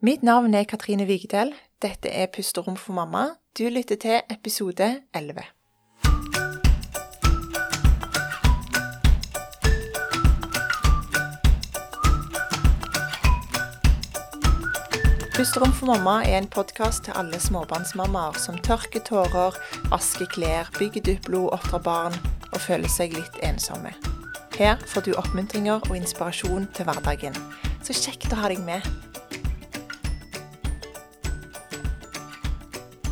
Mitt navn er Katrine Vigdel. Dette er Pusterom for mamma. Du lytter til episode 11. Pusterom for mamma er en podkast til alle småbarnsmammaer som tørker tårer, vasker klær, bygger Duplo, oppdrar barn og føler seg litt ensomme. Her får du oppmuntringer og inspirasjon til hverdagen. Så kjekt å ha deg med.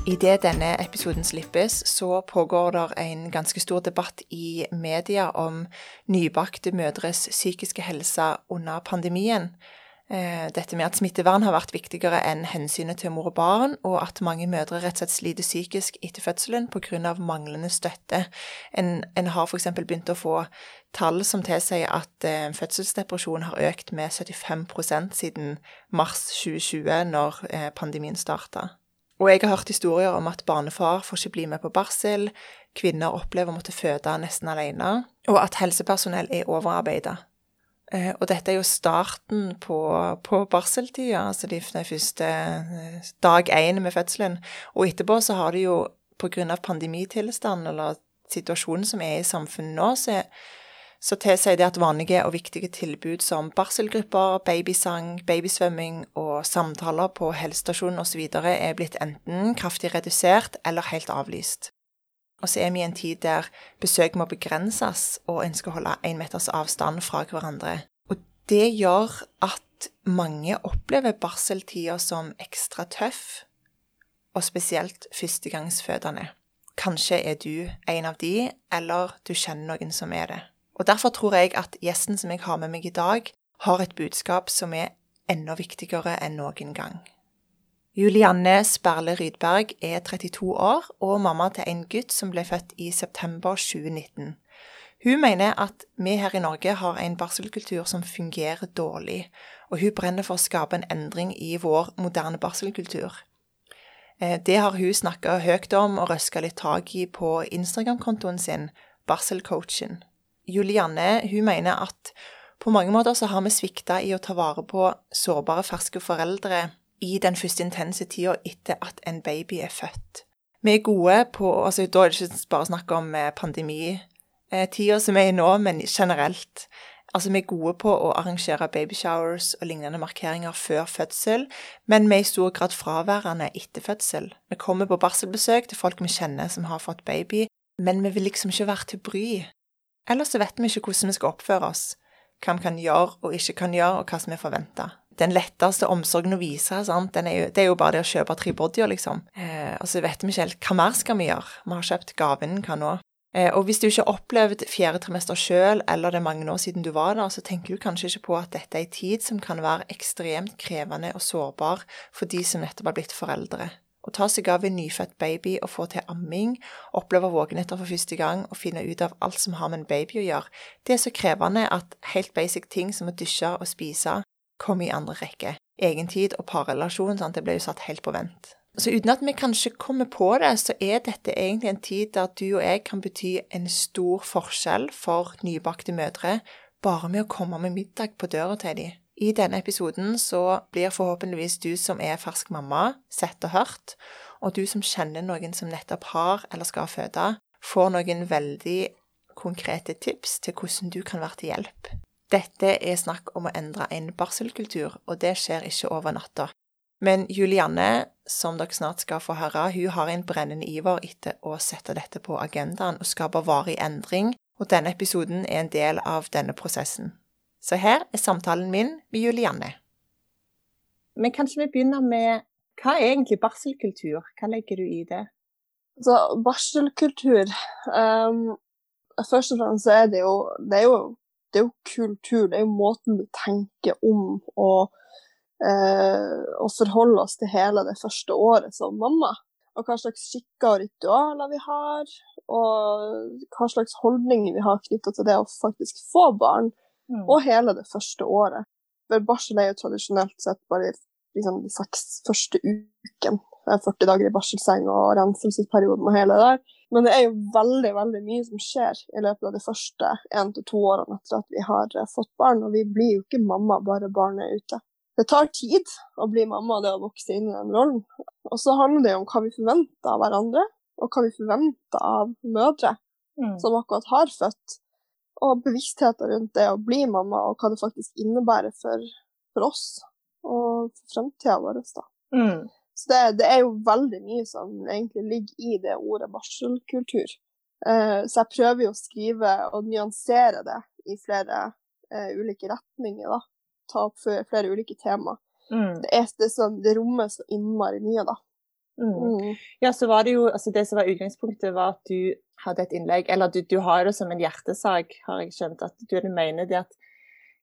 Idet denne episoden slippes, så pågår det en ganske stor debatt i media om nybakte mødres psykiske helse under pandemien. Eh, dette med at smittevern har vært viktigere enn hensynet til mor og barn, og at mange mødre rett og slett sliter psykisk etter fødselen pga. manglende støtte. En, en har f.eks. begynt å få tall som tilsier at eh, fødselsdepresjon har økt med 75% siden mars 2020, når eh, pandemien starta. Og jeg har hørt historier om at barnefar får ikke bli med på barsel, kvinner opplever å måtte føde nesten alene, og at helsepersonell er overarbeida. Eh, og dette er jo starten på, på barseltida, altså de, første eh, dag én med fødselen. Og etterpå så har det jo, på grunn av pandemitilstand eller situasjonen som er i samfunnet nå, så, så tilsier det at vanlige og viktige tilbud som barselgrupper, babysang, babysvømming og samtaler på helsestasjonen osv. er blitt enten kraftig redusert eller helt avlyst. Og så er vi i en tid der besøk må begrenses, og en skal holde én meters avstand fra hverandre. Og det gjør at mange opplever barseltida som ekstra tøff, og spesielt førstegangsfødende. Kanskje er du en av de, eller du kjenner noen som er det. Og Derfor tror jeg at gjesten som jeg har med meg i dag, har et budskap som er enda viktigere enn noen gang. Julianne Sperle Rydberg er 32 år og mamma til en gutt som ble født i september 2019. Hun mener at vi her i Norge har en barselkultur som fungerer dårlig, og hun brenner for å skape en endring i vår moderne barselkultur. Eh, det har hun snakka høyt om og røska litt tak i på Instagram-kontoen sin, Barselcoachen. Julianne hun mener at på mange måter så har vi svikta i å ta vare på sårbare, ferske foreldre i den første intense tida etter at en baby er født. Vi er gode på altså Da er det ikke bare snakk om eh, pandemitida som er i nå, men generelt. Altså, vi er gode på å arrangere babyshowers og lignende markeringer før fødsel, men vi er i stor grad fraværende etter fødsel. Vi kommer på barselbesøk til folk vi kjenner som har fått baby, men vi vil liksom ikke være til bry. Ellers så vet vi ikke hvordan vi skal oppføre oss, hva vi kan gjøre og ikke kan gjøre, og hva som er forventa den letteste omsorgen å vise? Er jo, det er jo bare det å kjøpe tre bodyer, liksom. Eh, og så vet vi ikke helt hva mer skal vi gjøre. Vi har kjøpt gaven, hva nå? Eh, og hvis du ikke har opplevd fjerde trimester sjøl, eller det er mange år siden du var der, så tenker du kanskje ikke på at dette er en tid som kan være ekstremt krevende og sårbar for de som nettopp har blitt foreldre. Å ta seg av en nyfødt baby og få til amming, oppleve våkenetter for første gang og finne ut av alt som har med en baby å gjøre, det er så krevende at helt basic ting som å dusje og spise kommer i andre rekke. Egentid og parrelasjon, sant? det ble jo satt helt på vent. Så uten at vi kanskje kommer på det, så er dette egentlig en tid der du og jeg kan bety en stor forskjell for nybakte mødre bare med å komme med middag på døra til dem. I denne episoden så blir forhåpentligvis du som er fersk mamma, sett og hørt, og du som kjenner noen som nettopp har eller skal føde, får noen veldig konkrete tips til hvordan du kan være til hjelp. Dette er snakk om å endre en barselkultur, og det skjer ikke over natta. Men Julianne, som dere snart skal få høre, hun har en brennende iver etter å sette dette på agendaen og skape varig endring, og denne episoden er en del av denne prosessen. Så her er samtalen min med Julianne. Men kanskje vi begynner med hva er egentlig barselkultur? Hva legger du i det? Altså, barselkultur um, Først og fremst er det jo, det er jo det er jo kultur, det er jo måten vi tenker om og, eh, og forholder oss til hele det første året som mamma. Og hva slags skikker og ritualer vi har, og hva slags holdninger vi har knytta til det å faktisk få barn, mm. og hele det første året. For barsel er jo tradisjonelt sett bare liksom, de seks første ukene. 40 dager i barselseng og renselsesperioden og hele det der. Men det er jo veldig veldig mye som skjer i løpet av de første én til to årene etter at vi har eh, fått barn. Og vi blir jo ikke mamma bare barnet er ute. det tar tid å bli mamma, det å vokse inn i den rollen. Og så handler det om hva vi forventer av hverandre, og hva vi forventer av mødre mm. som akkurat har født. Og bevisstheten rundt det å bli mamma, og hva det faktisk innebærer for, for oss og for fremtida vår. Mm. Så det, det, er jo veldig mye som egentlig ligger i det ordet barselkultur. Uh, så jeg prøver jo å skrive og nyansere det i flere uh, ulike retninger. da ta opp flere ulike tema. Mm. Det, er, det, som, det rommer så innmari mye, da. Mm. Mm. Ja, så var det jo altså Det som var utgangspunktet, var at du hadde et innlegg Eller du, du har det som en hjertesak, har jeg skjønt. At du mener det at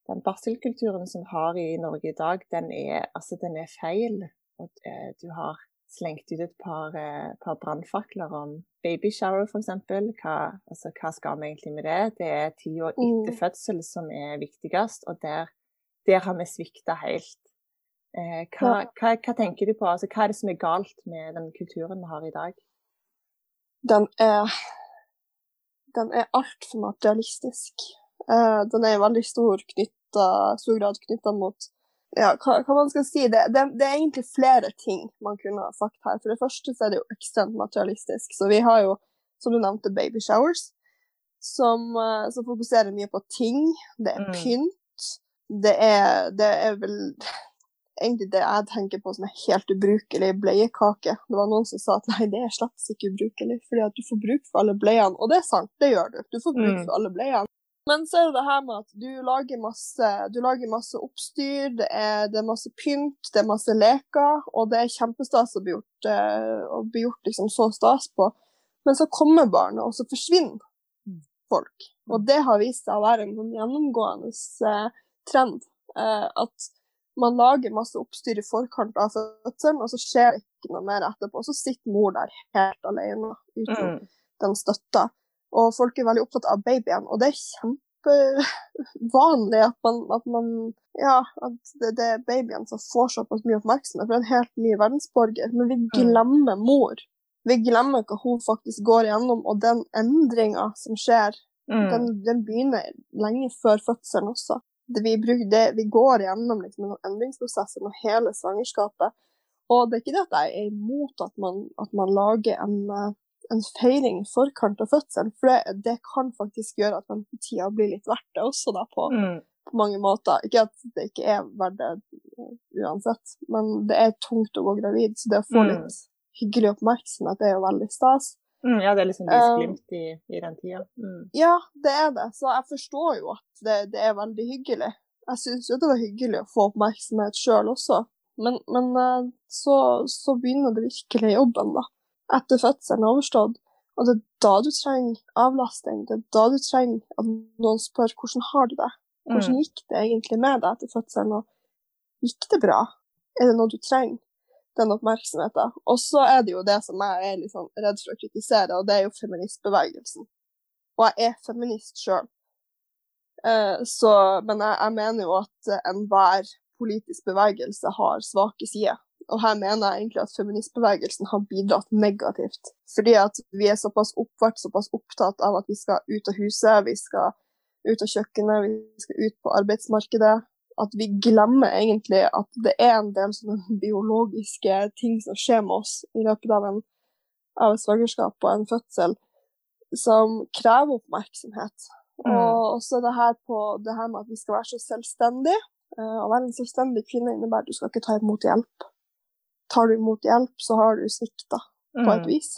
den barselkulturen som vi har i Norge i dag, den er, altså, den er feil. Og eh, du har slengt ut et par, eh, par brannfakler om babyshower, f.eks. Hva, altså, hva skal vi egentlig med det? Det er tida etter mm. fødsel som er viktigst, og der der har vi svikta helt. Eh, hva, hva, hva, tenker du på? Altså, hva er det som er galt med den kulturen vi har i dag? Den er den er altfor materialistisk. Eh, den er i veldig stor, knyttet, stor grad knytta mot ja, hva, hva, man skal si. Det, det, det, er egentlig flere ting man kunne ha sagt her. For det første så er det jo ekstremt materialistisk. Så vi har jo, som du nevnte, baby showers, som, uh, som fokuserer mye på ting. Det er mm. pynt det er, det er vel egentlig det jeg tenker på som er helt ubrukelig bleiekake. Det var noen som sa at nei, det er slett ikke ubrukelig, fordi at du får bruk for alle bleiene. Og det er sant, det gjør du. Du får bruk mm. for alle bleiene. Men så er det det her med at du lager masse, du lager masse oppstyr, det er, det er, masse pynt, det er masse leker, og det er kjempestas å bli gjort, eh, å bli gjort liksom så stas på. Men så kommer barnet, og så forsvinner mm. folk. Og det har vist seg å være en sånn gjennomgående eh, trend. Eh, at man lager masse oppstyr i forkant av fødselen, og så skjer det ikke noe mer etterpå. Så sitter mor der helt alene uten mm. den støtta. Og folk er veldig opptatt av babyen, og det er kjempevanlig at man, at man ja, at det, det, er babyen som får såpass mye oppmerksomhet, for det er en helt ny verdensborger. Men vi mm. glemmer mor. Vi glemmer hva hun faktisk går igjennom, og den endringa som skjer, mm. den, den, begynner lenge før fødselen også vi, det, vi går gjennom liksom, en endringsprosess gjennom hele svangerskapet. Og det er ikke det at jeg er imot at man, at man lager en, eh, en, feiring i forkant av fødselen, for det, det, kan faktisk gjøre at ventetida blir litt verdt det også, da, på, mm. på, mange måter. Ikke at det ikke er verdt det eh, uansett, men det er tungt å gå gravid, så det å få mm. litt hyggelig oppmerksomhet det er jo veldig stas. Mm, ja, det er liksom lysglimt i, i den tida. Mm. Ja, det er det. Så jeg forstår jo at det, det er veldig hyggelig. Jeg syns jo det var hyggelig å få oppmerksomhet sjøl også, men, men eh, så, så, begynner det virkelig jobben, da. Etter fødselen er overstått. Og det er da du trenger avlasting. Det er da du trenger at noen spør hvordan har du det. Hvordan mm. gikk det egentlig med deg etter fødselen? Og gikk det bra? Er det noe du trenger? Den oppmerksomheten. Og så er det jo det som jeg er sånn redd for å kritisere, og det er jo feministbevegelsen. Og jeg er feminist sjøl. Eh, men jeg, jeg, mener jo at enhver politisk bevegelse har svake sider. Og her mener jeg egentlig at feministbevegelsen har bidratt negativt. Fordi at vi er såpass oppvart, såpass opptatt av at vi skal ut av huset, vi skal ut av kjøkkenet, vi skal ut på arbeidsmarkedet at vi glemmer egentlig at det er en del sånne biologiske ting som skjer med oss i løpet av en av et svangerskap og en fødsel, som krever oppmerksomhet. Mm. Og også det her, på, det her med at vi skal være så selvstendige. Eh, å være en selvstendig kvinne innebærer at du skal ikke ta imot hjelp. Tar du imot hjelp, så har du svikta mm. på et mm. vis.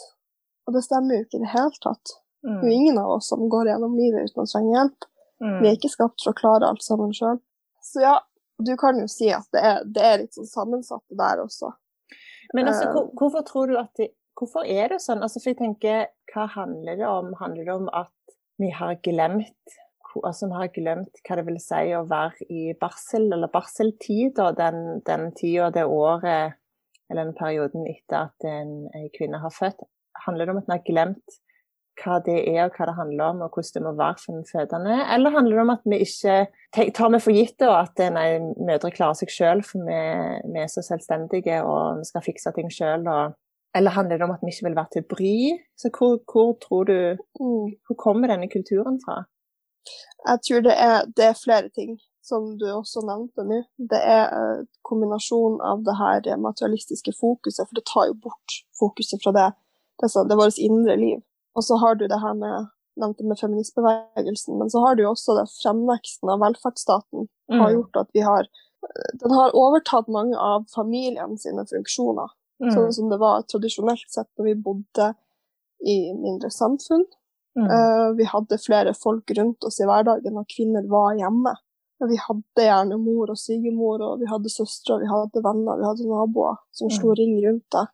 Og det stemmer jo ikke i det hele tatt. Mm. Det er jo ingen av oss som går gjennom livet uten å trenge hjelp. Mm. Vi er ikke skapt for å klare alt sammen sjøl. Så ja, du kan jo si at det er, det er litt sånn sammensatt der også. Men altså, hvor, eh. hvorfor tror du at det, Hvorfor er det sånn? Altså, for jeg tenker, Hva handler det om? Handler det om at vi har glemt altså vi har glemt hva det vil si å være i barsel eller barseltid, og den, den tida, det året eller den perioden etter at en, en kvinne har født. Handler det om at en har glemt hva det er og hva det handler om, og hvordan det må være for den fødende? Eller handler det om at vi ikke tar vi for gitt og at nei, mødre klarer seg selv, for vi, vi, er så selvstendige og vi skal fikse ting selv? Eller handler det om at vi ikke vil være til bry? Så hvor, hvor tror du mm. Hvor kommer denne kulturen fra? Jeg tror det er, det er flere ting som du også nevnte nå, det er uh, kombinasjonen av det her materialistiske fokuset, for det tar jo bort fokuset fra det. Det er, det er vårt indre liv. Og så har du det her med nevnte med feministbevegelsen, men så har du jo også det fremveksten av velferdsstaten mm. har gjort at vi har Den har overtatt mange av familien sine funksjoner, mm. sånn som det var tradisjonelt sett når vi bodde i mindre samfunn. Mm. Uh, vi hadde flere folk rundt oss i hverdagen, og kvinner var hjemme. Vi hadde gjerne mor og svigermor, og vi hadde søstre, vi hadde venner, vi hadde naboer som slo mm. ring rundt deg.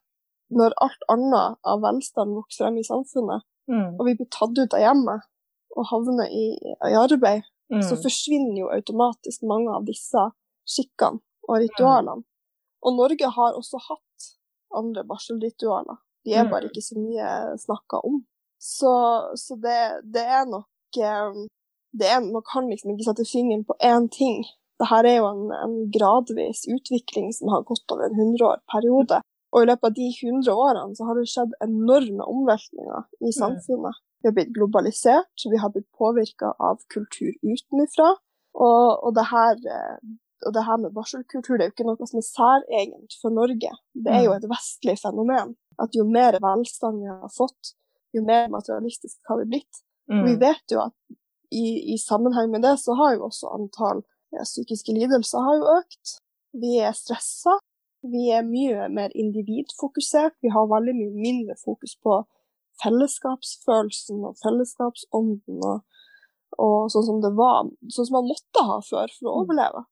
Når alt annet av velstand vokser frem i samfunnet, mm. og vi blir tatt ut av hjemmet og havner i, i arbeid, mm. så forsvinner jo automatisk mange av disse skikkene og ritualene. Og Norge har også hatt andre barselritualer. De er bare ikke så mye snakka om. Så, så det, det, er nok eh, det er, Man kan liksom ikke sette fingeren på én ting. Dette er jo en, en, gradvis utvikling som har gått over en hundreårsperiode. Og i løpet av de hundre årene så har det skjedd enorme omveltninger i mm. samfunnet. Vi har blitt globalisert, vi har blitt påvirka av kultur utenfra. Og, og, det her, eh, og det her med barselkultur det er jo ikke noe som er særegent for Norge. Det er jo mm. et vestlig fenomen. At jo mer velstand vi har fått, jo mer materialistisk har vi blitt. Og Vi vet jo at i, i, sammenheng med det så har jo også antall ja, psykiske lidelser har jo økt. Vi er stressa. Vi er mye mer individfokusert. Vi har veldig mye mindre fokus på fellesskapsfølelsen og fellesskapsånden og, og sånn som det var, sånn som man måtte ha før for å mm. overleve.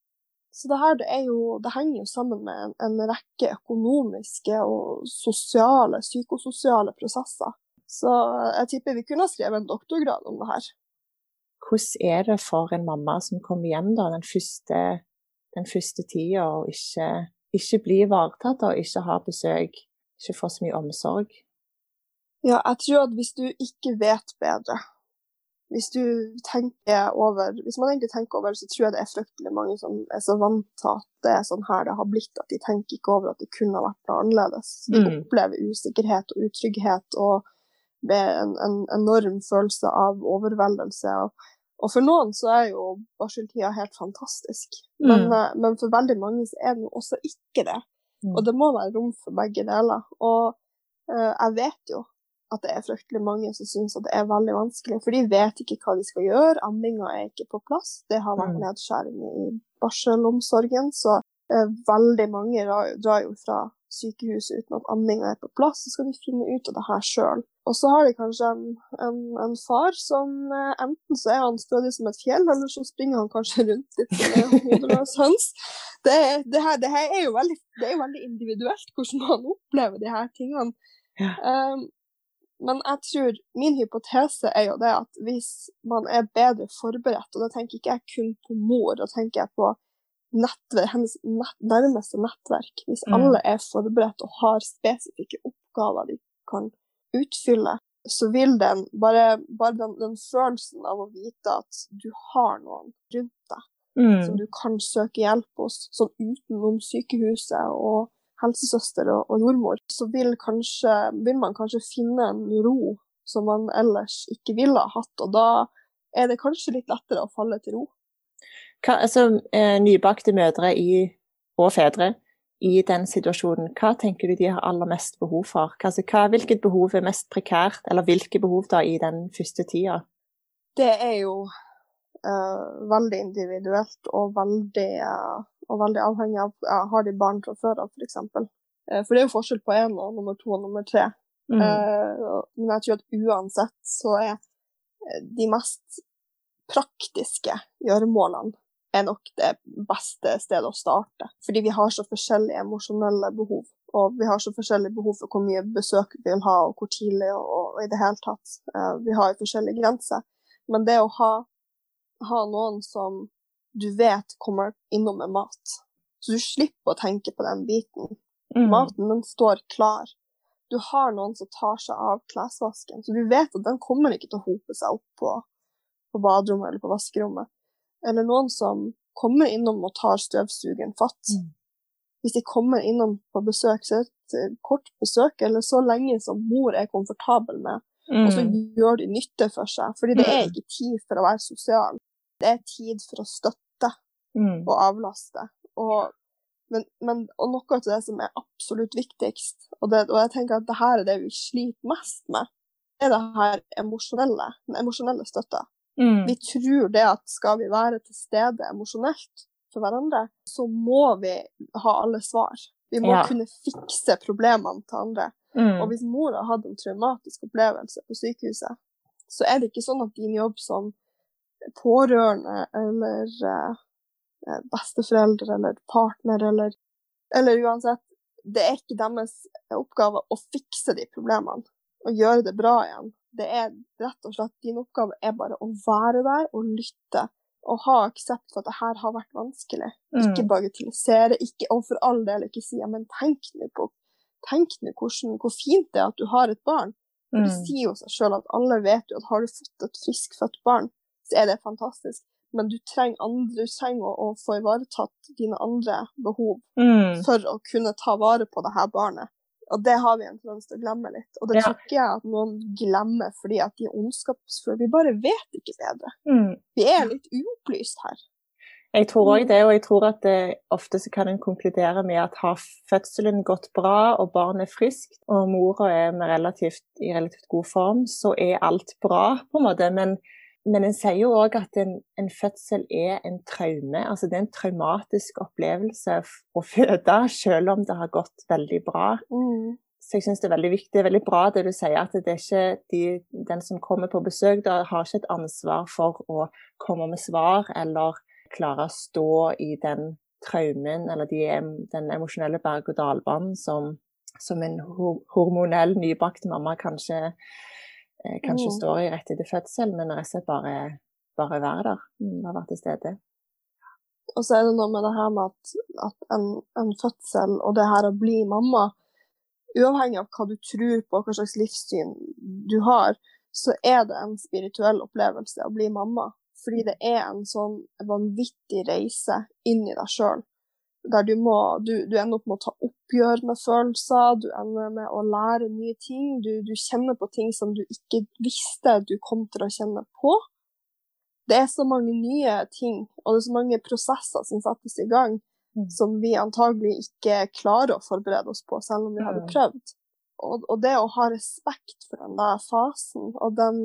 Så det her det jo, det henger jo sammen med en, en rekke økonomiske og sosiale, psykososiale prosesser. Så jeg tipper vi kunne ha skrevet en doktorgrad om det her hvordan er det for en mamma som kommer hjem da, den første, den første tida og ikke, ikke blir ivaretatt og ikke har besøk, ikke får så mye omsorg? Ja, jeg tror at hvis du ikke vet bedre, hvis du tenker over Hvis man egentlig tenker over så tror jeg det er fryktelig mange som er så vant til at det er sånn her det har blitt, at de tenker ikke over at det kunne ha vært noe annerledes. De mm. opplever usikkerhet og utrygghet og en, en enorm følelse av overveldelse. Og og for noen så er jo barseltida helt fantastisk, men, mm. Men, for veldig mange så er den jo også ikke det. Mm. Og det må være rom for begge deler. Og uh, jeg vet jo at det er fryktelig mange som syns at det er veldig vanskelig, for de vet ikke hva de skal gjøre. Amminga er ikke på plass. Det har vært mm. nedskjæring i barselomsorgen, så veldig mange drar jo fra sykehuset uten at amminga er på plass, så skal de finne ut av det her sjøl. Og så har de kanskje en, en, en far som eh, enten så er han stødig som et fjell, eller så springer han kanskje rundt litt hodeløs høns. Det, det, her, det her er jo veldig, det er jo veldig individuelt hvordan man opplever de her tingene. Ja. Um, men jeg tror min hypotese er jo det at hvis man er bedre forberedt, og da tenker ikke jeg kun på mor, da tenker jeg på nettverk, hennes nett, nærmeste nettverk, hvis mm. alle er forberedt og har spesifikke oppgaver de kan utfylle, så vil den bare, bare den, den, følelsen av å vite at du har noen rundt deg mm. som du kan søke hjelp hos, sånn utenom sykehuset og helsesøster og, og jordmor, så vil, kanskje, vil man kanskje finne en ro som man ellers ikke ville ha hatt. Og da er det kanskje litt lettere å falle til ro. Hva, altså, eh, nybakte mødre i, og fedre i den situasjonen, hva tenker du de har aller mest behov for? Altså, hva, hvilket behov er mest prekært, eller hvilke behov da i den første tida? Det er jo uh, veldig individuelt og veldig, uh, og veldig avhengig av uh, Har de barn fra før av, f.eks.? Uh, for det er jo forskjell på én og nummer to og nummer tre. Mm. men jeg tror at uansett så er de mest praktiske gjøremålene er nok det beste stedet å starte. Fordi vi har så forskjellige emosjonelle behov. Og vi har så forskjellige behov for hvor mye besøk vi vil ha, og hvor tidlig, og, og i det hele tatt. Uh, vi har forskjellige grenser. Men det å ha, ha, noen som du vet kommer innom med mat, så du slipper å tenke på den biten. Mm. Maten, den står klar. Du har noen som tar seg av klesvasken, så du vet at den kommer ikke til å hope seg opp på, på baderommet eller på vaskerommet eller noen som kommer innom og tar støvsugeren fatt. Mm. Hvis de kommer innom på besøk, så er det et kort besøk, eller så lenge som mor er komfortabel med, mm. og så mm. gjør de nytte for seg. Fordi det er mm. ikke tid for å være sosial, det er tid for å støtte. mm. og avlaste. Og, men, men, og noe av det som er absolutt viktigst, og, det, og jeg tenker at det her er det vi sliter mest med, er det her emosjonelle, den emosjonelle støtta. Mm. Vi tror det at skal vi være til stede emosjonelt for hverandre, så må vi ha alle svar. Vi må ja. kunne fikse problemene til andre. Mm. Og hvis mor har hatt en traumatisk opplevelse på sykehuset, så er det ikke sånn at din jobb som pårørende eller eh, besteforeldre eller partner eller, eller uansett, det er ikke deres oppgave å fikse de problemene og gjøre det bra igjen. Det er rett og slett din oppgave er bare å være der og lytte og ha aksept for at det her har vært vanskelig. Mm. Ikke bagatellisere, ikke, og for all del ikke si ja, men tenk nå på tenk nå hvor fint det er at du har et barn. Mm. Det sier jo seg sjøl at alle vet jo at har du fått et friskfødt barn, så er det fantastisk. Men du trenger, andre, du trenger å, å, få ivaretatt dine andre behov mm. for å kunne ta vare på det her barnet. Og det har vi en tendens til å glemme litt. Og det ja. tror ikke jeg at noen glemmer fordi at de er ondskapsfulle. Vi bare vet ikke bedre. Mm. Vi er litt uopplyst her. Jeg tror òg det, og jeg tror at det, ofte så kan en konkludere med at har fødselen gått bra og barnet er friskt, og mora er relativt, i relativt god form, så er alt bra, på en måte. Men men en sier jo òg at en, en, fødsel er en traume. Altså det er en traumatisk opplevelse å føde, selv om det har gått veldig bra. Mm. Så jeg syns det er veldig viktig, det er veldig bra det du sier, at det er ikke de, den som kommer på besøk, da har ikke et ansvar for å komme med svar eller klare å stå i den traumen eller de, den emosjonelle berg-og-dal-banen som, som en hormonell nybakt mamma kanskje kanskje mm. står i rett etter fødsel, men rett og slett bare, bare være der. Mm, være til stede. Og så er det noe med det her med at, at en, en, fødsel og det her å bli mamma, uavhengig av hva du tror på, hva slags livssyn du har, så er det en spirituell opplevelse å bli mamma. Fordi det er en sånn vanvittig reise inn i deg sjøl der du må du, du, ender opp med å ta oppgjør med følelser, du ender med å lære nye ting. Du, du, kjenner på ting som du ikke visste du kom til å kjenne på. Det er så mange nye ting, og det er så mange prosesser som settes i gang, mm. som vi antagelig ikke klarer å forberede oss på, selv om vi hadde prøvd. Og, og det å ha respekt for den der fasen og den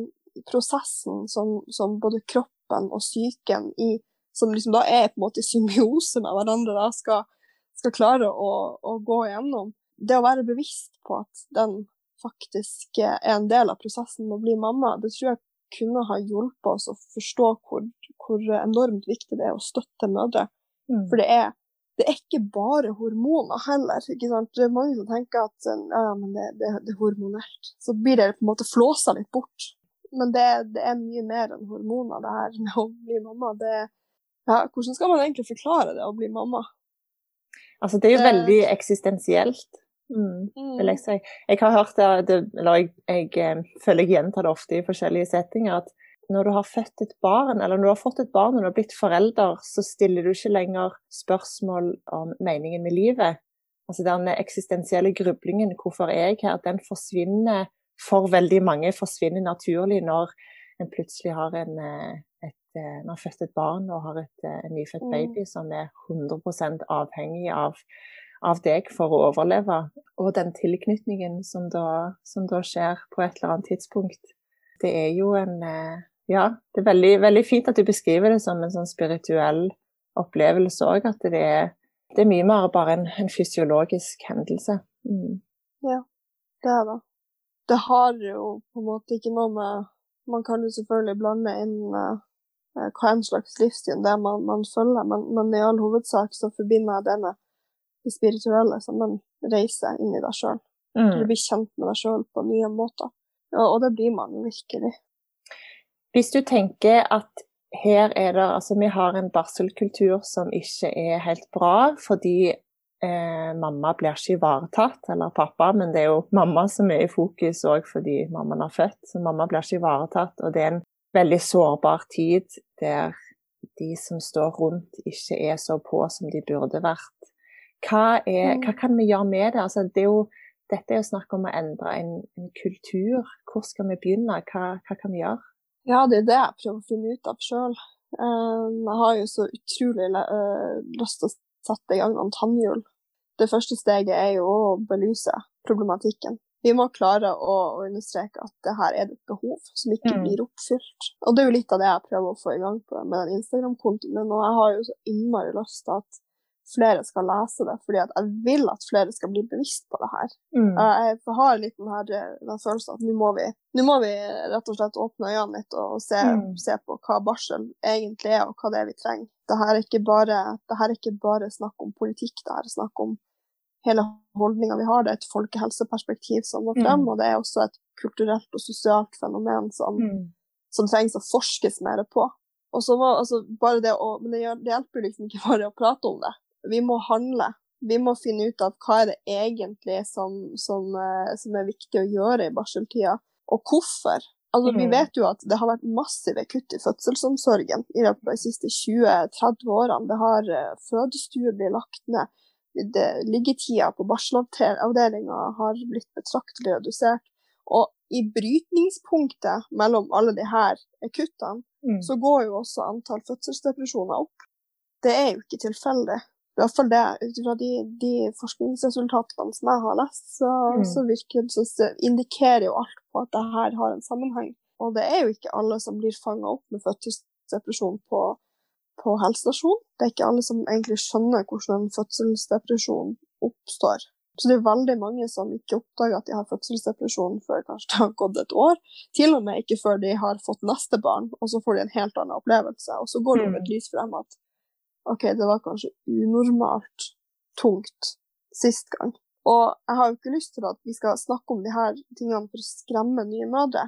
prosessen som, som både kroppen og psyken i som liksom da er på en måte i symbiose med hverandre, da, skal, skal klare å, å, gå igjennom. Det å være bevisst på at den faktisk er en del av prosessen med å bli mamma, det tror jeg kunne ha hjulpet oss å forstå hvor, hvor enormt viktig det er å støtte mødre. Mm. For det er, det er ikke bare hormoner heller. ikke sant? Det er mange som tenker at ja, men det, det, det er hormonelt. Så blir det på en måte flåsa litt bort. Men det, det, er mye mer enn hormoner, det her med å bli mamma. Det, ja, hvordan skal man egentlig forklare det å bli mamma? Altså, det er jo det... veldig eksistensielt, mm, vil jeg mm. si. Jeg har hørt det, eller jeg, jeg, eh, føler jeg gjentar det ofte i forskjellige settinger, at når du har født et barn, eller når du har fått et barn og du har blitt forelder, så stiller du ikke lenger spørsmål om meningen med livet. Altså Den eksistensielle grublingen, hvorfor er jeg her, den forsvinner for veldig mange forsvinner naturlig når en plutselig har en, eh, Eh, vi har født et barn og har et, eh, en nyfødt mm. baby som er 100% avhengig av, av, deg for å overleve. Og den tilknytningen som da, som da, skjer på et eller annet tidspunkt, det er jo en eh, Ja, det er veldig, veldig fint at du beskriver det som en sånn spirituell opplevelse òg. At det er, det er, mye mer bare en, en fysiologisk hendelse. Mm. Ja, det er det. Det har jo på en måte ikke noe med Man kan jo selvfølgelig blande inn Eh, hva en slags livssyn det er man, man følger, men, men, i all hovedsak så forbinder jeg det med det spirituelle som en reise inn i deg sjøl. Mm. Du blir kjent med deg sjøl på nye måter. og, og det blir man virkelig. Hvis du tenker at her er det Altså, vi har en barselkultur som ikke er helt bra, fordi eh, mamma blir ikke ivaretatt, eller pappa, men det er jo mamma som er i fokus òg fordi mammaen har født. Så mamma blir ikke ivaretatt, og det er en veldig sårbar tid der de som står rundt, ikke er så på som de burde vært. Hva, er, hva kan vi gjøre med det? Altså, det er jo, dette er jo snakk om å endre en, en kultur. Hvor skal vi begynne? Hva, hva, kan vi gjøre? Ja, det er det jeg prøver å finne ut av sjøl. Jeg har jo så utrolig lyst til å sette i gang noen tannhjul. Det første steget er jo å belyse problematikken vi må klare å, å, understreke at det her er et behov som ikke mm. blir oppfylt. Og det er jo litt av det jeg prøver å få i gang på med den Instagram-kontoen min. Og jeg har jo så innmari lyst til at flere skal lese det, fordi jeg vil at flere skal bli bevisst på det her. Mm. Jeg har litt den, her, den følelsen at nå må, vi, nå må vi rett og slett åpne øynene litt og se, mm. se, på hva barsel egentlig er, og hva det er vi trenger. Dette er ikke bare, er ikke bare snakk om politikk, det er snakk om hele holdninga vi har. Det er et folkehelseperspektiv som må frem, mm. og det er også et kulturelt og sosialt fenomen som, mm. som trengs å forskes mer på. Og så må, altså, bare det, å, men det, det hjelper liksom ikke bare å prate om det. Vi må handle. Vi må finne ut av hva er det egentlig som, som, eh, som er viktig å gjøre i barseltida, og hvorfor. Altså, mm. Vi vet jo at det har vært massive kutt i fødselsomsorgen i løpet av de siste 20-30 årene. Det har uh, Fødestuer blir lagt ned liggetida på barselavdelinga har blitt betraktelig redusert. Og i brytningspunktet mellom alle de her kuttene, mm. så går jo også antall fødselsdepresjoner opp. Det er jo ikke tilfeldig. I hvert fall det, Ut fra de, de, forskningsresultatene som jeg har lest, så, mm. så, virker, så indikerer jo alt på at det her har en sammenheng. Og det er jo ikke alle som blir fanga opp med fødselsdepresjon på på helsestasjon. Det er ikke alle som egentlig skjønner hvordan en fødselsdepresjon oppstår. Så det er veldig mange som ikke oppdager at de har fødselsdepresjon før kanskje det har gått et år. Til og med ikke før de har fått neste barn, og så får de en helt annen opplevelse. Og så går det over et mm. lys frem at OK, det var kanskje unormalt tungt sist gang. Og jeg har jo ikke lyst til at vi skal snakke om de her tingene for å skremme nye mødre.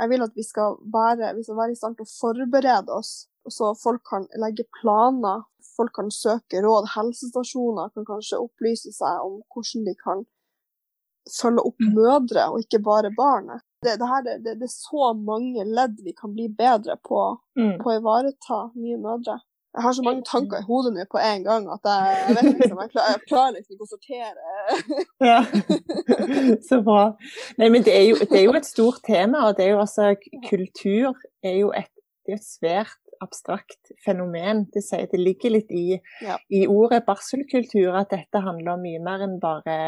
Jeg vil at vi skal være, vi skal være i stand til å forberede oss så folk kan legge planer, folk kan søke råd. Helsestasjoner kan kanskje opplyse seg om hvordan de kan følge opp mm. mødre, og ikke bare barnet. Det, det, her, det, det er så mange ledd vi kan bli bedre på, mm. på å ivareta nye mødre. Jeg har så mange tanker i hodet nå på en gang at jeg, jeg vet liksom, jeg klarer, jeg klarer liksom ikke å sortere. ja, Så bra. Nei, men det er, jo, det er, jo, et stort tema, og det er jo altså Kultur er jo et, det er et svært abstrakt fenomen. Det, sier, det ligger litt i, ja. i, ordet barselkultur at dette handler om mye mer enn bare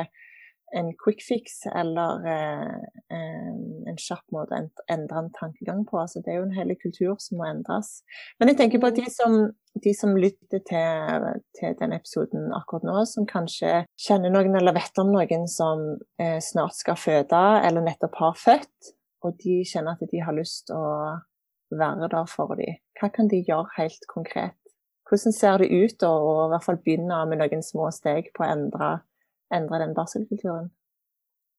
en quick fix eller eh, en kjapp måte å endre en tankegang på. Altså, det er jo en hel kultur som må endres. Men jeg tenker på de som, de som lytter til, til denne episoden akkurat nå, som kanskje kjenner noen eller vet om noen som eh, snart skal føde eller nettopp har født, og de kjenner at de har lyst til å være der for dem? Hva kan de gjøre helt konkret? Hvordan ser det ut å i hvert fall begynne med noen små steg på å endre, endre den barselkulturen?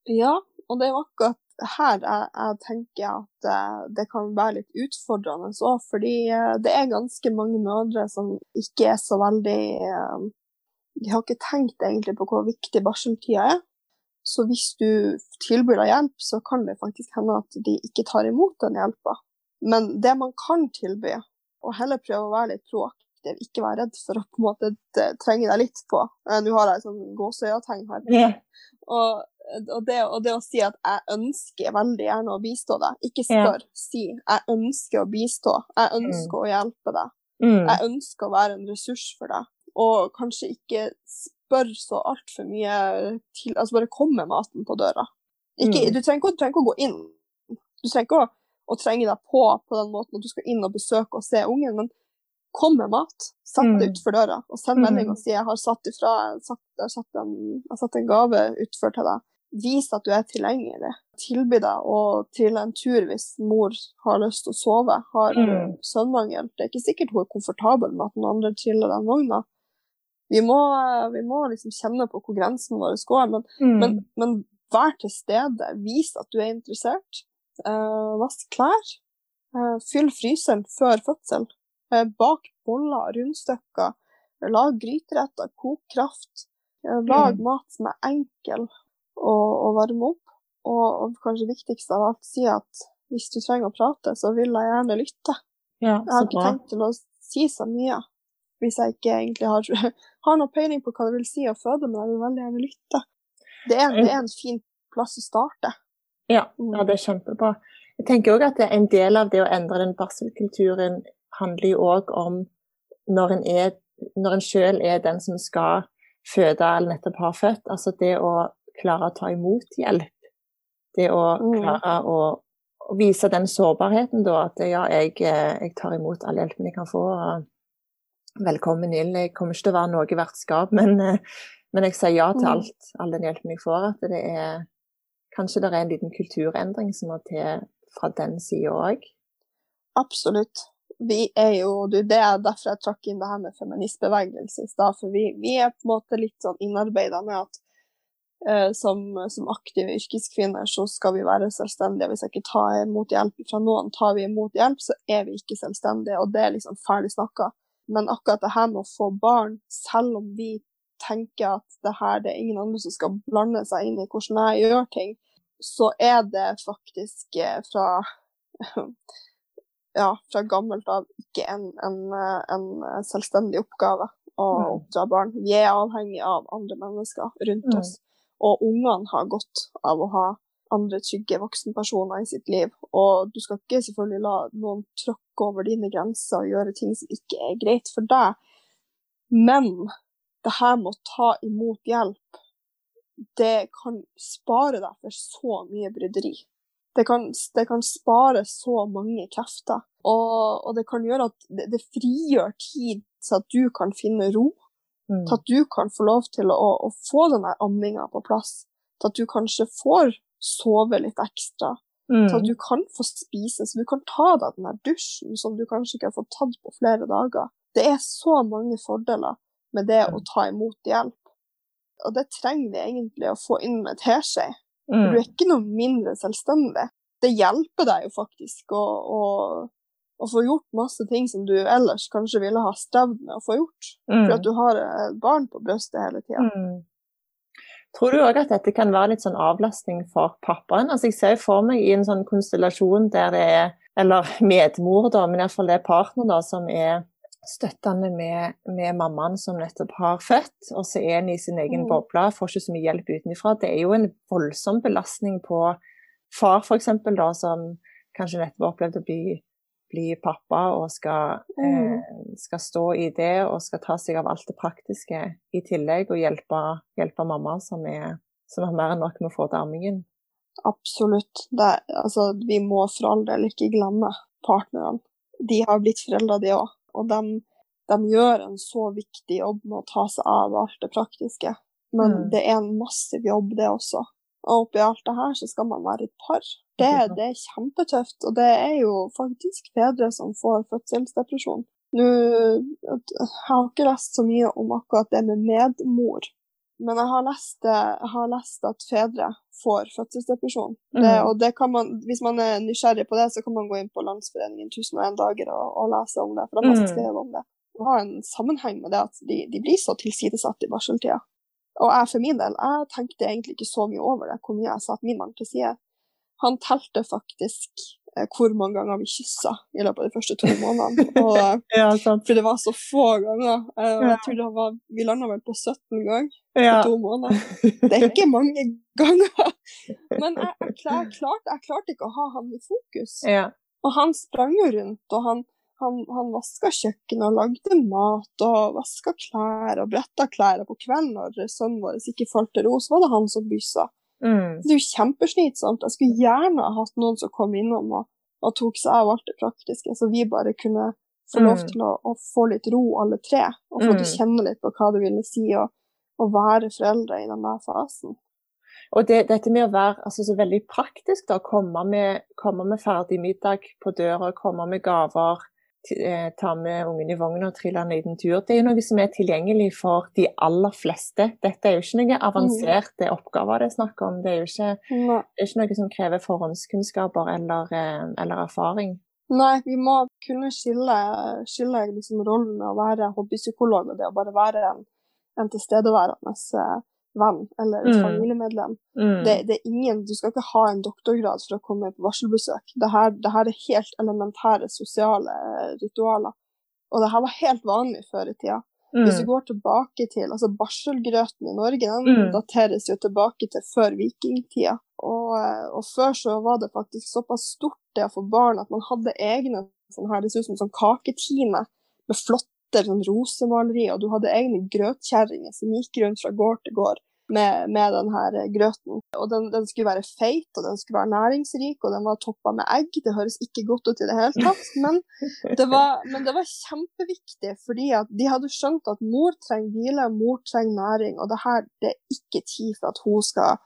Ja, og det er akkurat her jeg, jeg tenker at uh, det kan være litt utfordrende òg, fordi uh, det er ganske mange mødre som ikke er så veldig uh, De har ikke tenkt egentlig på hvor viktig barseltida er. Så hvis du tilbyr deg hjelp, så kan det faktisk hende at de ikke tar imot den hjelpa. Men det man kan tilby, og heller prøve å være litt proaktiv, ikke være redd for å på en måte trenge deg litt på. Eh, nå har jeg sånn gåseøyetegn her. Yeah. Og, og, det, og, det, å si at jeg ønsker veldig gjerne å bistå deg, ikke spør, yeah. si jeg ønsker å bistå, jeg ønsker mm. å hjelpe deg. Mm. Jeg ønsker å være en ressurs for deg. Og kanskje ikke spør så altfor mye til Altså bare kom med maten på døra. Ikke, mm. du, trenger, du trenger ikke å gå inn. Du trenger ikke å å trenge deg på på den måten at du skal inn og besøke og se ungen, men kom med mat. Sett det utenfor utfor døra og send melding og mm. si jeg har satt ifra, satt, jeg satt en, jeg satt en gave utfor til deg. Vis at du er tilgjengelig. Tilby deg å trille en tur hvis mor har lyst til å sove, har mm. søvnmangel. Det er ikke sikkert hun er komfortabel med at den andre triller den vogna. Vi må, vi må liksom kjenne på hvor grensen vår går, men, mm. men, men vær til stede. Vis at du er interessert. Uh, vask klær. Uh, fyll fryseren før fødsel. Uh, bak boller, rundstykker. Lag gryteretter, kok kraft. lag mm. mat som er enkel å, å varme opp. Og, og, kanskje viktigst av alt, si at hvis du trenger å prate, så vil jeg gjerne lytte. Ja, jeg har ikke tenkt til å si så mye hvis jeg ikke egentlig har, har noe peiling på hva det vil si å føde, men jeg vil veldig gjerne lytte. Det er, det er en fin plass å starte. Ja, ja, det er kjempebra. Jeg tenker òg at en del av det å endre den barselkulturen handler jo òg om når en, er, når en selv er den som skal føde eller nettopp har født. Altså det å klare å ta imot hjelp. Det å mm. klare å, å vise den sårbarheten, da. At ja, jeg, eh, jeg, tar imot all hjelpen jeg kan få. Velkommen inn. Jeg kommer ikke til å være noe vertskap, men, eh, men jeg sier ja til mm. alt, all den hjelpen jeg får. At det er Kanskje det er en liten kulturendring som må til fra den sida òg? Absolutt vi er jo Det er derfor jeg trakk inn det her med feministbevegelse i stad. For vi, vi, er på en måte litt sånn innarbeida med at uh, som, som, aktive yrkeskvinner så skal vi være selvstendige. Hvis jeg ikke tar imot hjelp fra noen, tar vi imot hjelp, så er vi ikke selvstendige. Og det er liksom ferdig snakka. Men akkurat det her med å få barn, selv om vi tenker at det her det er ingen andre som skal blande seg inn i hvordan jeg gjør ting, så er det faktisk eh, fra ja, fra gammelt av ikke en, en, en selvstendig oppgave å oppdra barn. Vi er avhengig av andre mennesker rundt mm. oss. Og ungene har godt av å ha andre trygge voksenpersoner i sitt liv. Og du skal ikke selvfølgelig la noen tråkke over dine grenser og gjøre ting som ikke er greit for deg. Men det her med å ta imot hjelp, det kan spare deg for så mye bryderi. Det kan, det kan, spare så mange krefter. Og, og det kan gjøre at det, det, frigjør tid så at du kan finne ro. Mm. Til at du kan få lov til å, å få den amminga på plass. Til at du kanskje får sove litt ekstra. Mm. Til at du kan få spise, så du kan ta deg den der dusjen som du kanskje ikke har fått tatt på flere dager. Det er så mange fordeler med det å ta imot hjelp. Og det trenger vi egentlig å få inn med teskje. Mm. Du er ikke noe mindre selvstendig. Det hjelper deg jo faktisk å, å, å, få gjort masse ting som du ellers kanskje ville ha strevd med å få gjort. Mm. For at du har et barn på brystet hele tida. Mm. Tror du òg at dette kan være litt sånn avlastning for pappaen? Altså Jeg ser jo for meg i en sånn konstellasjon der det er, eller medmor, da, men iallfall det er partner da, som er støttende med, med, mammaen som nettopp har født, og så er en i sin egen mm. boble, får ikke så mye hjelp utenfra. Det er jo en voldsom belastning på far, f.eks., da, som kanskje nettopp har opplevd å bli, bli pappa og skal, mm. eh, skal, stå i det og skal ta seg av alt det praktiske i tillegg, og hjelpe, hjelpe mamma som, er, som, har mer enn nok med å få til armingen. Absolutt. Det, altså, vi må for all del ikke glemme partnerne. De har blitt foreldre, de òg og de, de, gjør en så viktig jobb med å ta seg av alt det praktiske. Men mm. det er en massiv jobb, det også. Og oppi alt det her så skal man være et par. Det, det, er kjempetøft, og det er jo faktisk fedre som får fødselsdepresjon. Nå, jeg har ikke lest så mye om akkurat det med medmor, men jeg har lest, jeg har lest at fedre får fødselsdepresjon. Mm. Det, og det kan man, hvis man er nysgjerrig på det, så kan man gå inn på Landsforeningen 1001 dager og, og lese om det. For de har mm. skrevet om det. Det har en sammenheng med det at de, de blir så tilsidesatt i barseltida. Og jeg for min del, jeg tenkte egentlig ikke så mye over det, hvor mye jeg satte min mann til side. Han telte faktisk hvor mange ganger vi kyssa i løpet av de første to månedene. Og, eh, ja, for det var så få ganger. Eh, jeg tror var, Vi landa vel på 17 ganger ja. på to måneder. Det er ikke mange ganger. Men jeg, jeg, klar, klarte, jeg klarte ikke å ha han i fokus. Ja. Og han sprang jo rundt, og han, han, han vaska kjøkkenet og lagde mat og vaska klær og bretta klær. Og på kvelden når sønnen vår ikke falt til ro, så var det han som byssa. Mm. Det er jo kjempeslitsomt. Jeg skulle gjerne ha hatt noen som kom innom og, og, tok seg av alt det praktiske, så vi bare kunne få lov mm. til å, å få litt ro, alle tre. Og få mm. til å kjenne litt på hva det ville si å, å være foreldre i denne fasen. Og det, dette med å være altså, så veldig praktisk, da, komme med, komme med ferdig middag på døra, komme med gaver, ta med ungen i vogna og trille en liten tur. Det er jo noe som er tilgjengelig for de aller fleste. Dette er jo ikke noen avanserte oppgaver det er snakk om. Det er jo ikke, er ikke noe som krever forhåndskunnskaper eller, eh, eller, erfaring. Nei, vi må kunne skille, skille liksom rollen med å være hobbypsykolog og det å bare være en, en tilstedeværende eh, venn eller et mm. familiemedlem. Mm. Det, det, er ingen, Du skal ikke ha en doktorgrad for å komme på varselbesøk. Det her, er helt elementære sosiale ritualer. Og det her var helt vanlig før i tida. Mm. Hvis du går tilbake til altså Barselgrøten i Norge den mm. dateres jo tilbake til før vikingtida. Og, og, før så var det faktisk såpass stort det å få barn at man hadde egne sånn her, det ser ut som sånn kaketine med flotte sånn rosemalerier, og du hadde egne grøtkjerringer som gikk rundt fra gård til gård med, med denne grøten. Og den, den, skulle være feit, og den skulle være næringsrik, og den var toppa med egg. Det høres ikke godt ut i det hele tatt, men det var, men det var kjempeviktig, fordi de hadde skjønt at mor trenger hvile, mor trenger næring, og det her det er ikke tid for at hun skal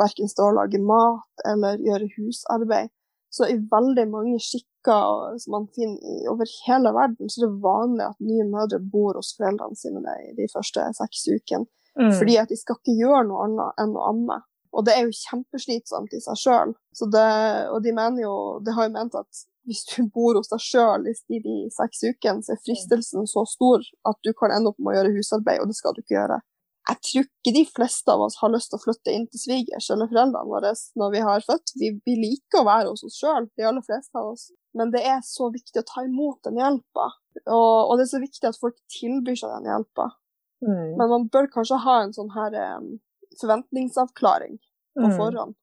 verken stå og lage mat eller gjøre husarbeid. Så i veldig mange skikker som man finner over hele verden, så er det vanlig at nye mødre bor hos foreldrene sine de første seks ukene. Mm. Fordi at de skal ikke gjøre noe annet enn å amme. Og det er jo kjempeslitsomt i seg sjøl. Og de mener jo, det har jo ment at hvis du bor hos deg sjøl i de seks ukene, så er fristelsen så stor at du kan ende opp med å gjøre husarbeid, og det skal du ikke gjøre. Jeg tror ikke de fleste av oss har lyst til å flytte inn til svigers eller foreldrene våre når vi har født. Vi, vi liker å være hos oss sjøl, de aller fleste av oss. Men det er så viktig å ta imot den hjelpa. Og, og, det er så viktig at folk tilbyr seg den hjelpa. Mm. Men man bør kanskje ha en sånn her um, forventningsavklaring på mm. forhånd.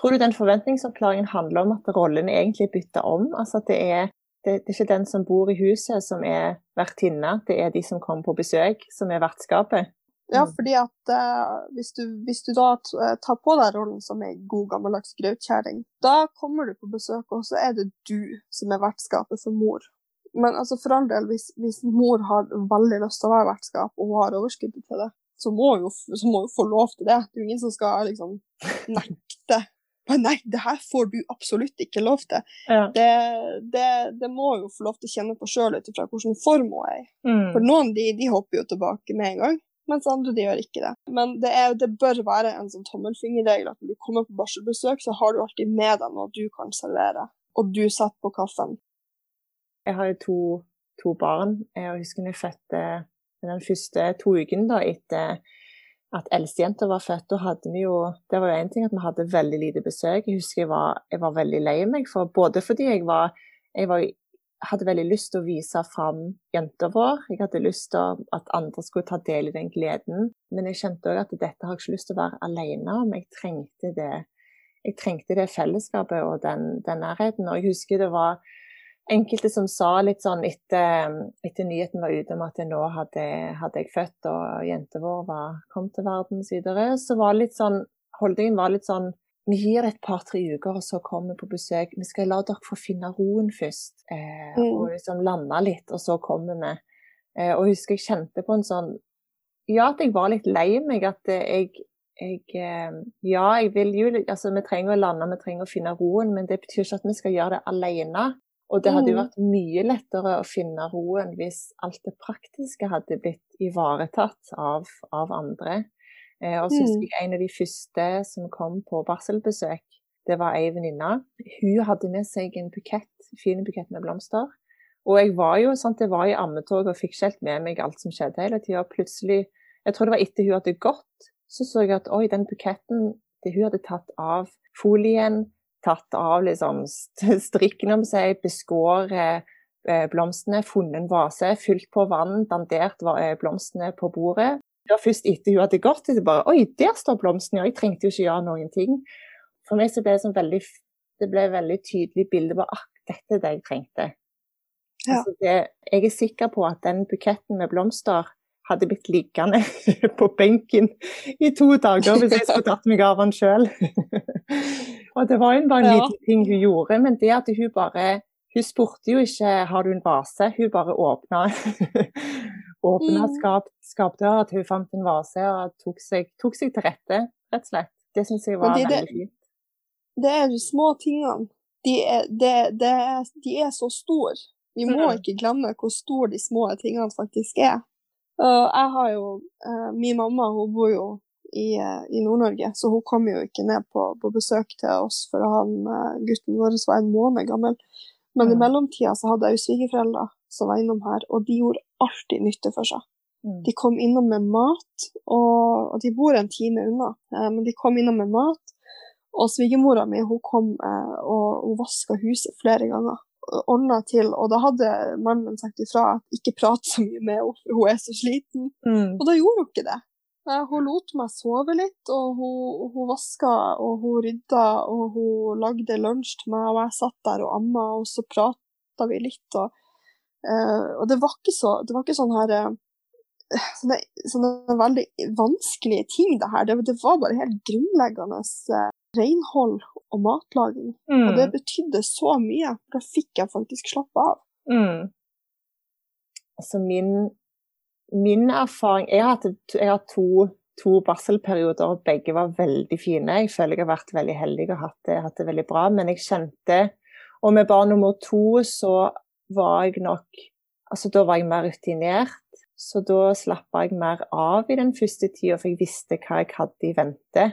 Tror du den forventningsavklaringen handler om at rollene egentlig bytter om? Altså at det er, det, det er ikke den som bor i huset som er vertinne, det er de som kommer på besøk som er vertskapet? Ja, mm. fordi at uh, hvis, du, hvis, du, da eh, tar på deg rollen som ei god gammeldags grautkjerring, da kommer du på besøk, og så er det du som er vertskapet for mor. Men altså for all del, hvis, hvis, mor har veldig lyst til å være vertskap, og hun har overskuddet til det, så må hun jo få lov til det. Det er jo ingen som skal liksom nekte. Men nei, det her får du absolutt ikke lov til. Ja. Det, det, det, må jo få lov til å kjenne på sjøl ut ifra hvilken form hun er i. Mm. For noen de, de, hopper jo tilbake med en gang, mens andre de gjør ikke det. Men det, er, det bør være en sånn tommelfingerregel at når du kommer på barselbesøk, så har du alltid med deg noe du kan servere. Og du setter på kaffen. Jeg har jo to, to barn. Jeg husker jeg fødte den første to ukene etter at eldstejenta var født. Da hadde vi jo Det var jo én ting at vi hadde veldig lite besøk. Jeg husker jeg var, jeg var veldig lei meg, for, både fordi jeg var, jeg var hadde veldig lyst til å vise fram jenta vår. Jeg hadde lyst til at andre skulle ta del i den gleden. Men jeg kjente òg at dette har jeg ikke lyst til å være alene om. Jeg trengte det, jeg trengte det fellesskapet og den, den nærheten. Og jeg husker det var enkelte som sa litt sånn etter, etter nyheten var ute om at nå hadde, hadde jeg født og jenta vår var, kom til verden osv., så, var litt sånn Holdningen var litt sånn vi gir et par-tre uker, og så kommer vi på besøk. Vi skal la dere få finne roen først, eh, mm. og liksom lande litt, og så kommer vi. Eh, og husker jeg kjente på en sånn Ja, at jeg var litt lei meg. At jeg, jeg eh, Ja, jeg vil jo Altså, vi trenger å lande, vi trenger å finne roen, men det betyr ikke at vi skal gjøre det alene. Og det hadde jo mm. vært mye lettere å finne roen hvis alt det praktiske hadde blitt ivaretatt av, av andre. Eh, og så husker mm. jeg en av de første som kom på barselbesøk. Det var ei venninne. Hun hadde med seg en bukett, fin bukett med blomster. Og jeg var jo sant, jeg var i ammetog og fikk ikke helt med meg alt som skjedde hele tida. Plutselig, jeg tror det var etter hun hadde gått, så så jeg at oi, den buketten det hun hadde tatt av folien, tatt av liksom strikken om seg, beskåret eh, blomstene, funnet en vase, fylt på vann, dandert eh, blomstene på bordet. Det var først etter hun hadde gått, det bare Oi, der står blomstene! Og Jeg trengte jo ikke gjøre noen ting. For meg så ble det sånn veldig det ble et veldig tydelig bilde på at ah, dette er det jeg trengte. Ja. Altså det, jeg er sikker på at den buketten med blomster hadde blitt liggende på benken i to dager hvis jeg skulle tatt meg av den sjøl. Og det var jo bare en liten ting hun gjorde, men det at hun bare Hun spurte jo ikke har du en vase, hun bare åpna åpna mm. skap, skapdøra til hun fant en vase og tok seg, tok seg til rette, rett og slett. Det syns jeg var det, veldig fint. Det er de små tingene. De er, det, det de er så store. Vi må mm. ikke glemme hvor store de små tingene faktisk er. Og jeg har jo uh, Min mamma hun bor jo i, uh, i Nord-Norge, så hun kom jo ikke ned på, på besøk til oss for han uh, gutten vår var en måned gammel. Men mm. i mellomtida så hadde jeg jo svigerforeldre som var innom her, og de gjorde alltid nytte for seg. Mm. De kom innom med mat, og, og de bor en time unna, men de kom innom med mat. Og svigermora mi hun kom og hun vaska huset flere ganger ordna til, og da hadde mannen sagt ifra at ikke prat så mye med henne, for hun er så sliten. Mm. Og da gjorde hun ikke det. Hun lot meg sove litt, og hun, hun vaska og hun rydda og hun lagde lunsj til meg, og jeg satt der og amma, og så prata vi litt, og, uh, og det var så Det var ikke sånn her uh, sånne, sånne, veldig vanskelige ting, det her. Det, det var bare helt grunnleggende uh, renhold og matlaging. Mm. Og det betydde så mye. Da fikk jeg faktisk slappe av. Mm. Altså min, min erfaring Jeg har hatt jeg har to to barselperioder, og begge var veldig fine. Jeg føler jeg har vært veldig heldig og hatt det, hatt det veldig bra. Men jeg kjente Og med barn nummer to så var jeg nok Altså da var jeg mer rutinert. Så da slappa jeg mer av i den første tida, for jeg visste hva jeg hadde i vente.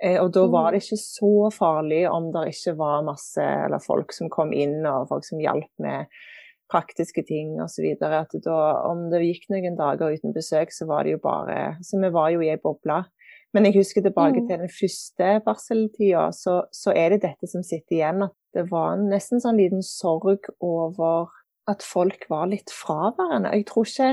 Eh, og da var mm. det ikke så farlig om det ikke var masse eller folk som kom inn, og folk som hjalp med praktiske ting osv. At da, om det gikk noen dager uten besøk, så var det jo bare Så vi var jo i ei boble. Men jeg husker tilbake mm. til den første barseltida, så, så, er det dette som sitter igjen. At det var nesten sånn liten sorg over at folk var litt fraværende. Jeg tror ikke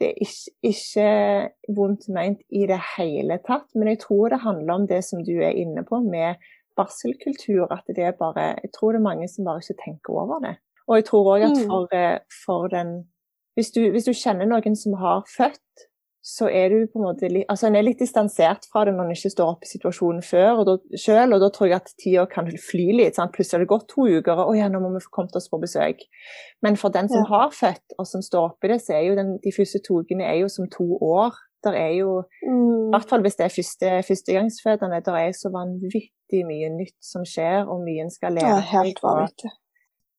det er ikke, ikke vondt ment i det hele tatt, men jeg tror det handler om det som du er inne på med barselkultur. At det er bare Jeg tror det er mange som bare ikke tenker over det. Og jeg tror òg at mm. for, eh, for den hvis du, hvis du, kjenner noen som har født, så er du på en måte litt, altså en er litt distansert fra det når en ikke står oppe i situasjonen før og da, selv, og da tror jeg at tida kan fly litt. Sant? Plutselig har det gått to uker, og ja, nå må vi få kommet oss på besøk. Men for den som ja. har født, og som står oppi det, så er jo den, de første to ukene er jo som to år. Der er jo, mm. i hvert fall hvis det er første, førstegangsfødende, der er så vanvittig mye nytt som skjer, og mye en skal lære. Ja, helt vanvittig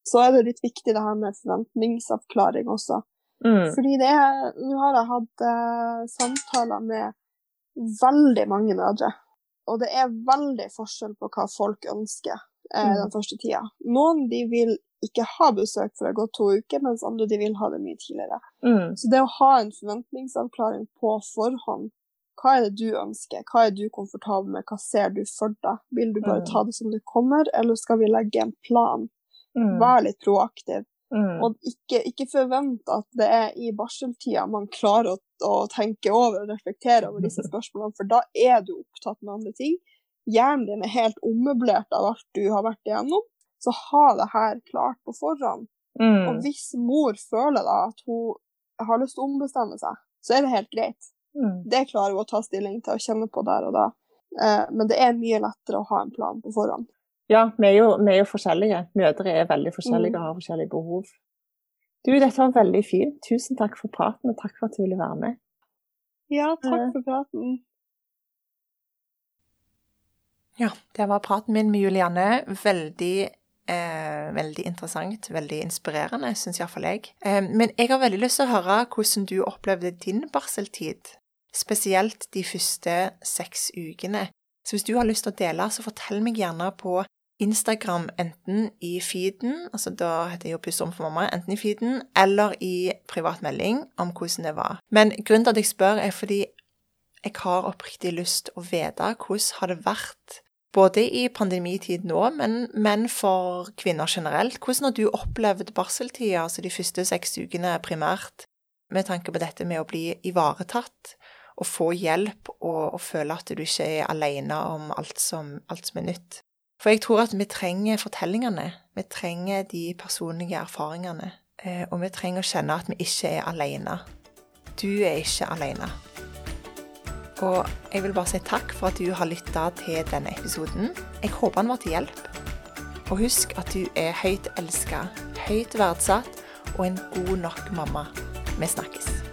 så er det litt viktig det her med forventningsavklaring også. Mm. Fordi det er Nå har jeg hatt uh, samtaler med veldig mange mødre. Og det er veldig forskjell på hva folk ønsker uh, den første tida. Noen de vil ikke ha besøk for det har gått to uker, mens andre de vil ha det mye tidligere. Mm. Så det å ha en forventningsavklaring på forhånd hva er det du ønsker, hva er du komfortabel med, hva ser du for deg? Vil du bare mm. ta det som det kommer, eller skal vi legge en plan Mm. Vær litt proaktiv. Mm. Og ikke, ikke forvente at det er i barseltida man klarer å, å, tenke over og reflektere over disse spørsmålene, for da er du opptatt med andre ting. Hjernen din er helt ommøblert av alt du har vært igjennom. Så ha det her klart på forhånd. Mm. Og hvis mor føler da at hun har lyst til å ombestemme seg, så er det helt greit. Mm. Det klarer hun å ta stilling til og kjenne på der og da. Eh, men det er mye lettere å ha en plan på forhånd. Ja, vi er, jo, vi er jo forskjellige. Mødre er veldig forskjellige og har forskjellige behov. Du, dette var veldig fint. Tusen takk for praten, og takk for at du ville være med. Ja, takk for praten. Ja, det var praten min med Julianne. Veldig, eh, veldig interessant, veldig inspirerende, syns iallfall jeg. Eh, men jeg har veldig lyst til å høre hvordan du opplevde din barseltid. Spesielt de første seks ukene. Så hvis du har lyst til å dele, så fortell meg gjerne på Instagram enten i feeden, altså da heter jeg jo om for mamma, enten i feeden eller i privatmelding om hvordan det var. Men grunnen til at jeg spør, er fordi jeg har oppriktig lyst å vite hvordan har det vært både i pandemitid nå, men, men, for kvinner generelt. Hvordan har du opplevd barseltida, altså de første seks ukene primært, med tanke på dette med å bli ivaretatt og få hjelp og, og føle at du ikke er alene om alt som, alt som er nytt? For jeg tror at vi trenger fortellingene. Vi trenger de personlige erfaringene. Eh, og vi trenger å kjenne at vi ikke er alene. Du er ikke alene. Og jeg vil bare si takk for at du har lytta til denne episoden. Jeg håper den var til hjelp. Og husk at du er høyt elska, høyt verdsatt og en god nok mamma. Vi snakkes.